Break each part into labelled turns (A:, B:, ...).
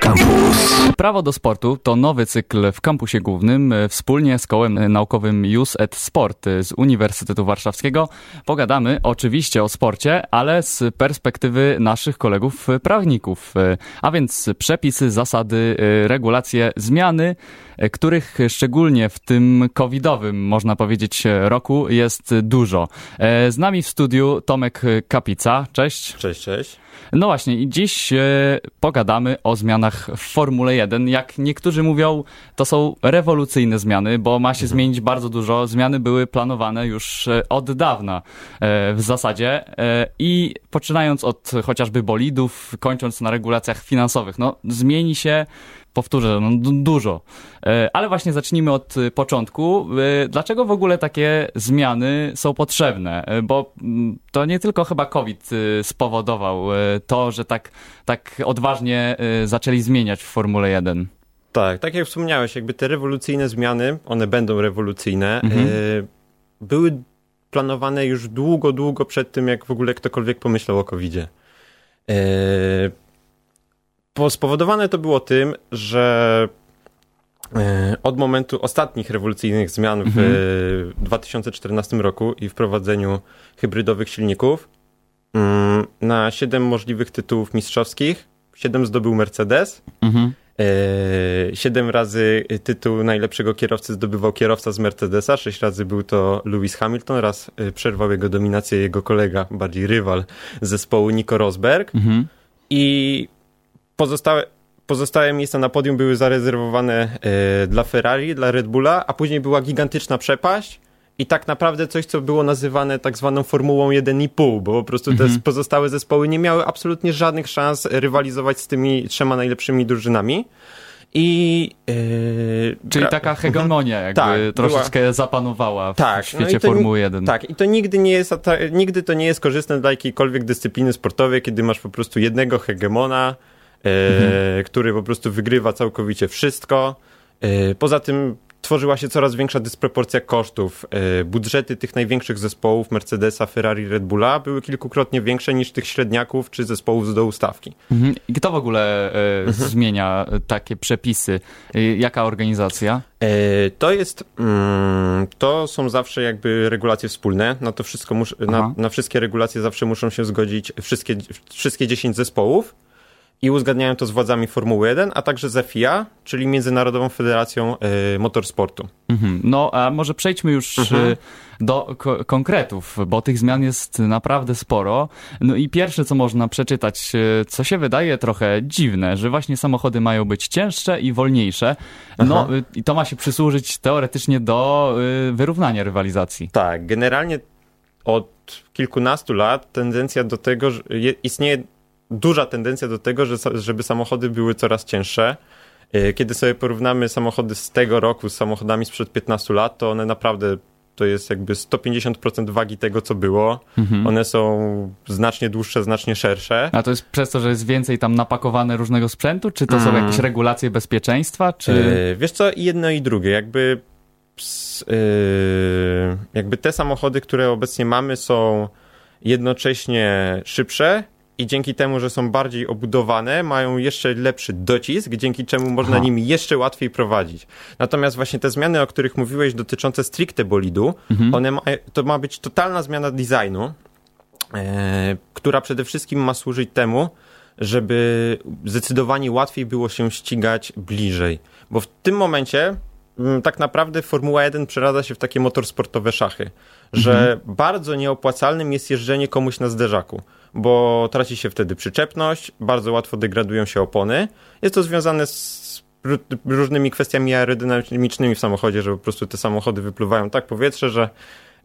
A: Campus.
B: Prawo do sportu to nowy cykl w kampusie głównym. E, Wspólnie z kołem naukowym Jus et Sport z Uniwersytetu Warszawskiego pogadamy oczywiście o sporcie, ale z perspektywy naszych kolegów prawników. E, A więc przepisy, zasady, e, regulacje, zmiany, których szczególnie w tym covidowym, można powiedzieć, roku jest dużo. Z nami w studiu Tomek Kapica. Cześć.
C: Cześć, cześć.
B: No właśnie, i dziś e, pogadamy o zmianach w Formule 1. Jak niektórzy mówią, to są rewolucyjne zmiany, bo ma się zmienić bardzo dużo. Zmiany były planowane już e, od dawna e, w zasadzie i poczynając od chociażby bolidów, kończąc na regulacjach finansowych. No, zmieni się powtórzę, no, du- dużo. E, Ale właśnie zacznijmy od e, początku. E, Dlaczego w ogóle takie zmiany są potrzebne? E, Bo mm, to nie tylko chyba COVID e, spowodował to, że tak, tak odważnie zaczęli zmieniać w Formule 1.
C: Tak, tak jak wspomniałeś, jakby te rewolucyjne zmiany, one będą rewolucyjne,
B: Mhm.
C: były planowane już długo, długo przed tym, jak w ogóle ktokolwiek pomyślał o COVID-zie. E, po- spowodowane to było tym, że e, od momentu ostatnich rewolucyjnych zmian w
B: Mhm.
C: e, 2014 roku i wprowadzeniu hybrydowych silników mm, na 7 możliwych tytułów mistrzowskich 7 zdobył Mercedes,
B: Mhm.
C: E, Siedem razy tytuł najlepszego kierowcy zdobywał kierowca z Mercedesa, sześć razy był to Lewis Hamilton, raz e, przerwał jego dominację jego kolega, bardziej rywal zespołu Nico Rosberg
B: Mhm.
C: i pozostałe, pozostałe miejsca na podium były zarezerwowane e, dla Ferrari, dla Red Bulla, a później była gigantyczna przepaść i tak naprawdę coś, co było nazywane tak zwaną Formułą 1,5, bo po prostu te pozostałe zespoły nie miały absolutnie żadnych szans rywalizować z tymi trzema najlepszymi drużynami. I. e,
B: Czyli taka hegemonia jakby
C: Tak, była-
B: troszeczkę zapanowała w
C: Tak, no
B: świecie
C: to-
B: Formuły 1.
C: Tak, i to nigdy nie jest, nigdy to nie jest korzystne dla jakiejkolwiek dyscypliny sportowej, kiedy masz po prostu jednego hegemona, e, który po prostu wygrywa całkowicie wszystko. E, poza tym tworzyła się coraz większa dysproporcja kosztów. E, budżety tych największych zespołów Mercedesa, Ferrari, Red Bulla były kilkukrotnie większe niż tych średniaków czy zespołów z dołu stawki.
B: Mhm. I kto w ogóle e,
C: Mhm.
B: zmienia takie przepisy? Jaka organizacja?
C: E, To jest, mm, to są zawsze jakby regulacje wspólne. Na to wszystko, mus, na, na wszystkie regulacje zawsze muszą się zgodzić wszystkie, wszystkie 10 zespołów i uzgadniają to z władzami Formuły 1, a także z FIA, czyli Międzynarodową Federacją e, Motorsportu.
B: Mhm. No, a może przejdźmy już
C: Mhm.
B: e, do ko- konkretów, bo tych zmian jest naprawdę sporo. No i pierwsze, co można przeczytać, e, co się wydaje trochę dziwne, że właśnie samochody mają być cięższe i wolniejsze. No
C: Aha.
B: e, i to ma się przysłużyć teoretycznie do e, wyrównania rywalizacji.
C: Tak, generalnie od kilkunastu lat tendencja do tego, że je, istnieje duża tendencja do tego, że, żeby samochody były coraz cięższe. E, Kiedy sobie porównamy samochody z tego roku z samochodami sprzed 15 lat, to one naprawdę to jest jakby 150% wagi tego, co było.
B: Mhm.
C: One są znacznie dłuższe, znacznie szersze.
B: A to jest przez to, że jest więcej tam napakowane różnego sprzętu? Czy to są
C: Mm.
B: jakieś regulacje bezpieczeństwa? Czy...
C: E, Wiesz co, jedno i drugie. Jakby, ps- e, jakby te samochody, które obecnie mamy, są jednocześnie szybsze i dzięki temu, że są bardziej obudowane, mają jeszcze lepszy docisk, dzięki czemu można
B: Aha.
C: nimi jeszcze łatwiej prowadzić. Natomiast właśnie te zmiany, o których mówiłeś, dotyczące stricte bolidu,
B: Mhm.
C: one ma, to ma być totalna zmiana designu, e, która przede wszystkim ma służyć temu, żeby zdecydowanie łatwiej było się ścigać bliżej. Bo w tym momencie mm, tak naprawdę Formuła 1 przeradza się w takie motorsportowe szachy, że bardzo nieopłacalnym jest jeżdżenie komuś na zderzaku, bo traci się wtedy przyczepność, bardzo łatwo degradują się opony. Jest to związane z ró- różnymi kwestiami aerodynamicznymi w samochodzie, że po prostu te samochody wypływają tak powietrze, że,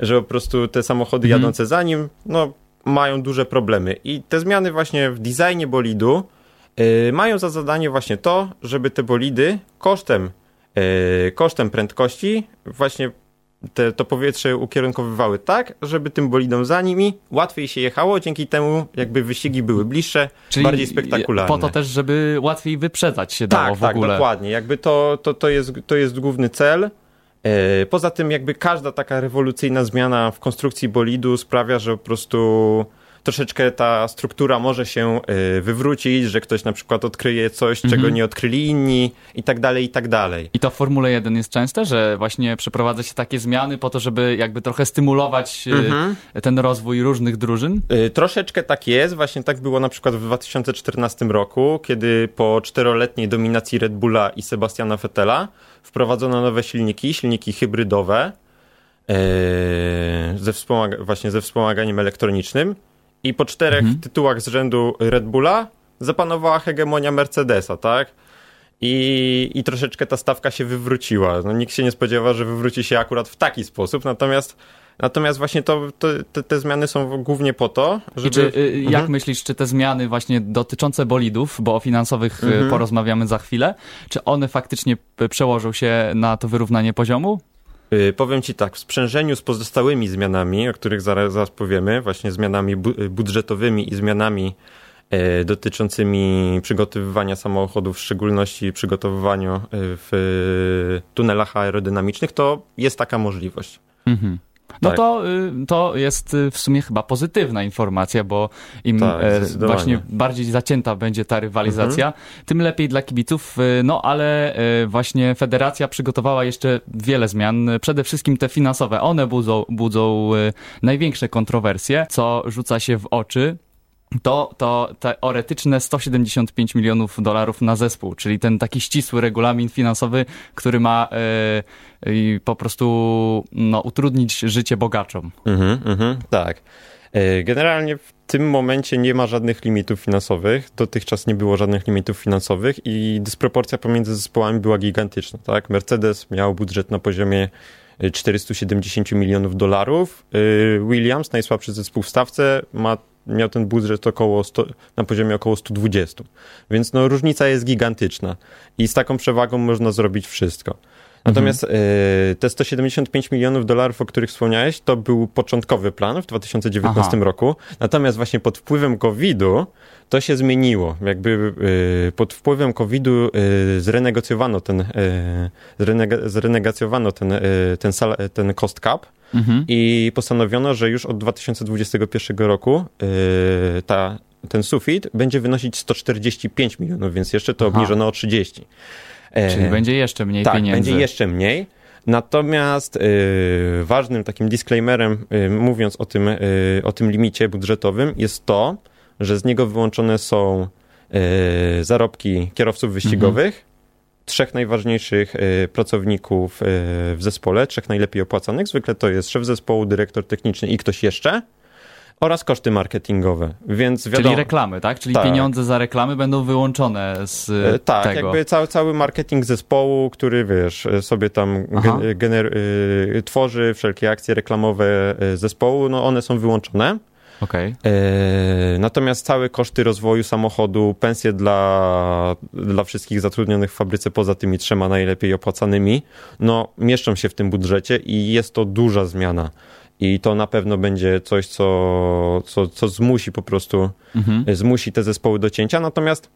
C: że po prostu te samochody
B: Mhm.
C: jadące za nim, no mają duże problemy. I te zmiany właśnie w designie bolidu yy, mają za zadanie właśnie to, żeby te bolidy kosztem, yy, kosztem prędkości właśnie te, to powietrze ukierunkowywały tak, żeby tym bolidom za nimi łatwiej się jechało, dzięki temu jakby wyścigi były bliższe, bardziej spektakularne.
B: Po to też, żeby łatwiej wyprzedzać się dało
C: Tak,
B: w
C: tak,
B: ogóle.
C: dokładnie. Jakby to, to, to, jest, to jest główny cel. E, Poza tym jakby każda taka rewolucyjna zmiana w konstrukcji bolidu sprawia, że po prostu troszeczkę ta struktura może się y, wywrócić, że ktoś na przykład odkryje coś,
B: Mhm.
C: czego nie odkryli inni i tak dalej, i tak dalej.
B: I to w Formule 1 jest częste, że właśnie przeprowadza się takie zmiany po to, żeby jakby trochę stymulować e, ten rozwój różnych drużyn?
C: Y, Troszeczkę tak jest, właśnie tak było na przykład w 2014 roku, kiedy po czteroletniej dominacji Red Bulla i Sebastiana Vettela wprowadzono nowe silniki, silniki hybrydowe, ze wspomaga- właśnie ze wspomaganiem elektronicznym i po czterech tytułach z rzędu Red Bulla zapanowała hegemonia Mercedesa, tak? I, I troszeczkę ta stawka się wywróciła. No, nikt się nie spodziewa, że wywróci się akurat w taki sposób, natomiast Natomiast właśnie to, to, te, te zmiany są głównie po to, żeby...
B: I czy, y, jak
C: Mhm.
B: myślisz, czy te zmiany właśnie dotyczące bolidów, bo o finansowych y,
C: Mhm.
B: porozmawiamy za chwilę, czy one faktycznie p- przełożą się na to wyrównanie poziomu?
C: Y, Powiem ci tak, w sprzężeniu z pozostałymi zmianami, o których zaraz, zaraz powiemy, właśnie zmianami bu- y, budżetowymi i zmianami e, dotyczącymi przygotowywania samochodów, w szczególności przygotowywaniu w tunelach aerodynamicznych, to jest taka możliwość.
B: Mhm. No
C: Tak.
B: to, y, to jest y, w sumie chyba pozytywna informacja, bo im
C: Tak,
B: e, właśnie bardziej zacięta będzie ta rywalizacja,
C: Mhm.
B: tym lepiej dla kibiców. y, No ale właśnie federacja przygotowała jeszcze wiele zmian, przede wszystkim te finansowe. One budzą, budzą największe kontrowersje, co rzuca się w oczy. To, to teoretyczne 175 milionów dolarów na zespół, czyli ten taki ścisły regulamin finansowy, który ma e, i po prostu no, utrudnić życie bogaczom.
C: Mhm, mhm, tak. E, Generalnie w tym momencie nie ma żadnych limitów finansowych. Dotychczas nie było żadnych limitów finansowych i dysproporcja pomiędzy zespołami była gigantyczna. Tak? Mercedes miał budżet na poziomie e, 470 milionów dolarów. Williams, najsłabszy zespół w stawce, ma, miał ten budżet około 100, na poziomie około 120. Więc no, różnica jest gigantyczna i z taką przewagą można zrobić wszystko. Natomiast e, te 175 milionów dolarów, o których wspomniałeś, to był początkowy plan w 2019
B: Aha.
C: roku. Natomiast właśnie pod wpływem COVID-u to się zmieniło. Jakby e, pod wpływem COVID-u e, zrenegocjowano ten, e, zrenega, zrenegocjowano ten, e, ten, sal, ten cost cap
B: Mhm.
C: i postanowiono, że już od 2021 roku e, ta, ten sufit będzie wynosić 145 milionów, więc jeszcze to
B: Aha.
C: obniżono o 30. E,
B: Czyli będzie jeszcze mniej
C: tak,
B: pieniędzy.
C: będzie jeszcze mniej. Natomiast y, ważnym takim disclaimerem, y, mówiąc o tym, o tym limicie budżetowym, jest to, że z niego wyłączone są zarobki kierowców wyścigowych, trzech najważniejszych pracowników w zespole, trzech najlepiej opłacanych. Zwykle to jest szef zespołu, dyrektor techniczny i ktoś jeszcze. Oraz koszty marketingowe, więc wiadomo...
B: Czyli reklamy, tak? Czyli
C: Tak.
B: pieniądze za reklamy będą wyłączone z
C: E, Tak,
B: tego.
C: jakby cały, cały marketing zespołu, który wiesz, e, sobie tam gener, y, tworzy wszelkie akcje reklamowe e, zespołu, no one są wyłączone. E, natomiast całe koszty rozwoju samochodu, pensje dla, dla wszystkich zatrudnionych w fabryce poza tymi trzema najlepiej opłacanymi, no mieszczą się w tym budżecie i jest to duża zmiana. I to na pewno będzie coś, co, co, co zmusi po prostu
B: Mhm.
C: zmusi te zespoły do cięcia, natomiast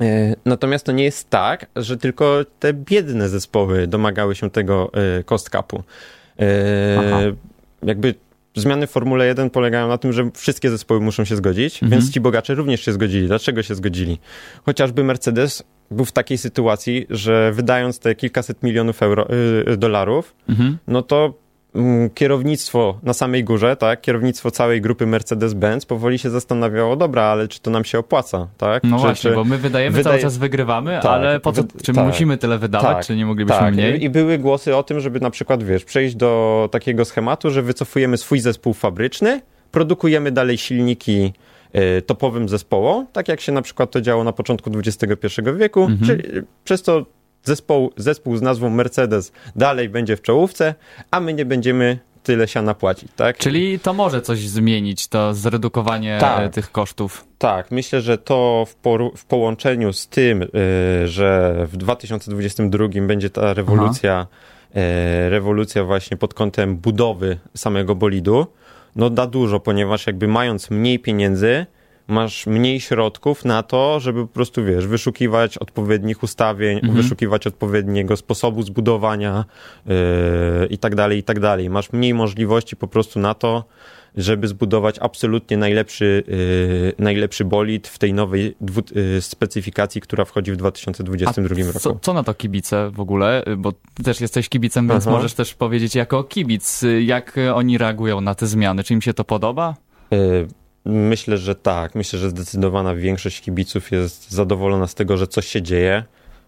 C: e, Natomiast to nie jest tak, że tylko te biedne zespoły domagały się tego e, cost capu. E,
B: Aha.
C: Jakby zmiany w Formule 1 polegają na tym, że wszystkie zespoły muszą się zgodzić,
B: Mhm.
C: więc ci bogacze również się zgodzili. Dlaczego się zgodzili? Chociażby Mercedes był w takiej sytuacji, że wydając te kilkaset milionów euro, y, dolarów,
B: Mhm.
C: no to kierownictwo na samej górze, tak, kierownictwo całej grupy Mercedes-Benz powoli się zastanawiało, dobra, ale czy to nam się opłaca, tak?
B: No
C: czy,
B: właśnie,
C: czy...
B: bo my wydajemy
C: wydaje-
B: cały czas wygrywamy,
C: Tak,
B: ale po co,
C: wy-
B: czy
C: tak.
B: musimy tyle wydawać,
C: Tak,
B: czy nie moglibyśmy
C: tak.
B: mniej?
C: I były głosy o tym, żeby na przykład, wiesz, przejść do takiego schematu, że wycofujemy swój zespół fabryczny, produkujemy dalej silniki e, topowym zespołom, tak jak się na przykład to działo na początku XXI wieku,
B: Mhm.
C: czyli przez to zespół, zespół z nazwą Mercedes dalej będzie w czołówce, a my nie będziemy tyle siana płacić, tak?
B: Czyli to może coś zmienić, to zredukowanie
C: Tak.
B: e, tych kosztów.
C: Tak, myślę, że to w, w połączeniu z tym, y, że w 2022 będzie ta rewolucja, y, rewolucja właśnie pod kątem budowy samego bolidu, no da dużo, ponieważ jakby mając mniej pieniędzy, masz mniej środków na to, żeby po prostu, wiesz, wyszukiwać odpowiednich ustawień,
B: Mhm.
C: wyszukiwać odpowiedniego sposobu zbudowania yy, i tak dalej, i tak dalej. Masz mniej możliwości po prostu na to, żeby zbudować absolutnie najlepszy, yy, najlepszy bolid w tej nowej dwu, yy, specyfikacji, która wchodzi w 2022 roku.
B: Co, co na to kibice w ogóle? Bo ty też jesteś kibicem, więc
C: Aha.
B: możesz też powiedzieć jako kibic, jak oni reagują na te zmiany. Czy im się to podoba?
C: Yy, Myślę, że tak. Myślę, że zdecydowana większość kibiców jest zadowolona z tego, że coś się dzieje,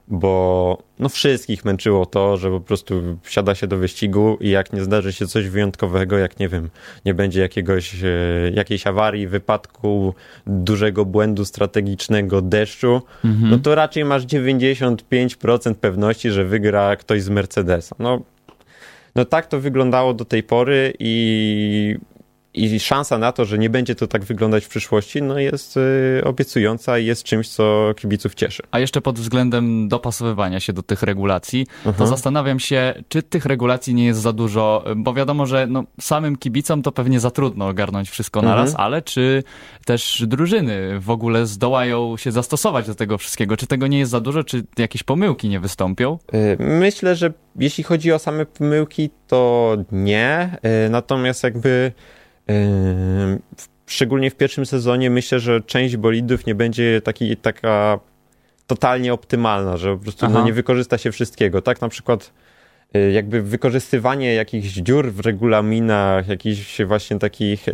C: bo no wszystkich męczyło to, że po prostu wsiada się do wyścigu i jak nie zdarzy się coś wyjątkowego, jak nie wiem, nie będzie jakiegoś, e, jakiejś awarii, wypadku, dużego błędu strategicznego, deszczu, no to raczej masz 95% pewności, że wygra ktoś z Mercedesa. No, no tak to wyglądało do tej pory i i szansa na to, że nie będzie to tak wyglądać w przyszłości, no jest y, obiecująca i jest czymś, co kibiców cieszy.
B: A jeszcze pod względem dopasowywania się do tych regulacji, to zastanawiam się, czy tych regulacji nie jest za dużo, bo wiadomo, że no, samym kibicom to pewnie za trudno ogarnąć wszystko naraz, ale czy też drużyny w ogóle zdołają się zastosować do tego wszystkiego? Czy tego nie jest za dużo, czy jakieś pomyłki nie wystąpią?
C: Y, Myślę, że jeśli chodzi o same pomyłki, to nie. Y, Natomiast jakby szczególnie w pierwszym sezonie myślę, że część bolidów nie będzie taki, taka totalnie optymalna, że po prostu no, nie wykorzysta się wszystkiego. Tak na przykład y, jakby wykorzystywanie jakichś dziur w regulaminach, jakichś właśnie takich y,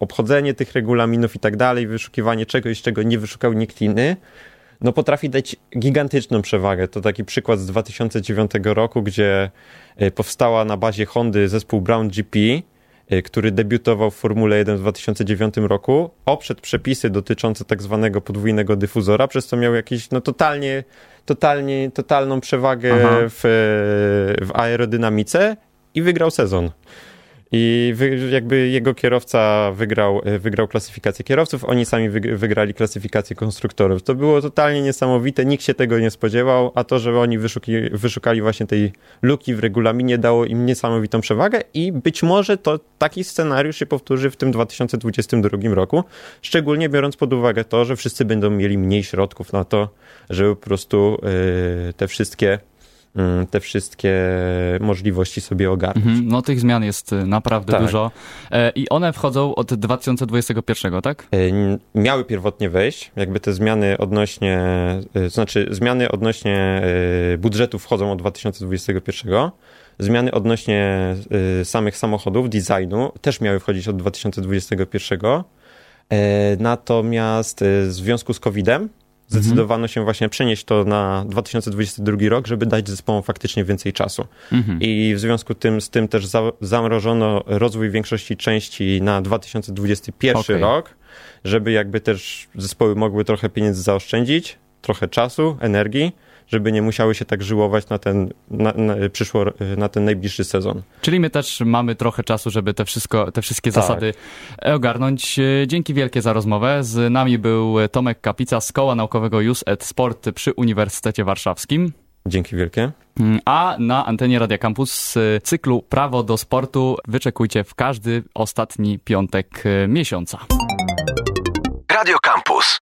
C: obchodzenie tych regulaminów i tak dalej, wyszukiwanie czegoś, czego nie wyszukał nikt inny, no potrafi dać gigantyczną przewagę. To taki przykład z 2009 roku, gdzie y, powstała na bazie Hondy zespół Brown GP, który debiutował w Formule 1 w 2009 roku, oprzedł przepisy dotyczące tak zwanego podwójnego dyfuzora, przez co miał jakieś no totalnie, totalnie, totalną przewagę
B: Aha.
C: w, w aerodynamice i wygrał sezon. I jakby jego kierowca wygrał, wygrał klasyfikację kierowców, oni sami wyg- wygrali klasyfikację konstruktorów. To było totalnie niesamowite, nikt się tego nie spodziewał, a to, że oni wyszuki, wyszukali właśnie tej luki w regulaminie dało im niesamowitą przewagę i być może to taki scenariusz się powtórzy w tym 2022 roku, szczególnie biorąc pod uwagę to, że wszyscy będą mieli mniej środków na to, żeby po prostu yy, te wszystkie te wszystkie możliwości sobie ogarnąć.
B: Mhm, No tych zmian jest y, naprawdę
C: Tak.
B: dużo E, i one wchodzą od 2021, tak?
C: Y, n- miały pierwotnie wejść, jakby te zmiany odnośnie, y, to znaczy zmiany odnośnie y, budżetu wchodzą od 2021. Zmiany odnośnie y, samych samochodów, designu też miały wchodzić od 2021. Y, Natomiast y, w związku z COVID-em zdecydowano się właśnie przenieść to na 2022 rok, żeby dać zespołom faktycznie więcej czasu.
B: Mhm.
C: I w związku tym, z tym też za, zamrożono rozwój większości części na 2021
B: Okej.
C: rok, żeby jakby też zespoły mogły trochę pieniędzy zaoszczędzić, trochę czasu, energii, żeby nie musiały się tak żyłować na ten, na, na, przyszło, na ten najbliższy sezon.
B: Czyli my też mamy trochę czasu, żeby te, wszystko, te wszystkie
C: Tak.
B: zasady ogarnąć. Dzięki wielkie za rozmowę. Z nami był Tomek Kapica z Koła Naukowego Use et Sport przy Uniwersytecie Warszawskim.
C: Dzięki wielkie.
B: Mm, A na antenie Radia Campus z cyklu Prawo do Sportu wyczekujcie w każdy ostatni piątek e, miesiąca.
A: Radio Campus.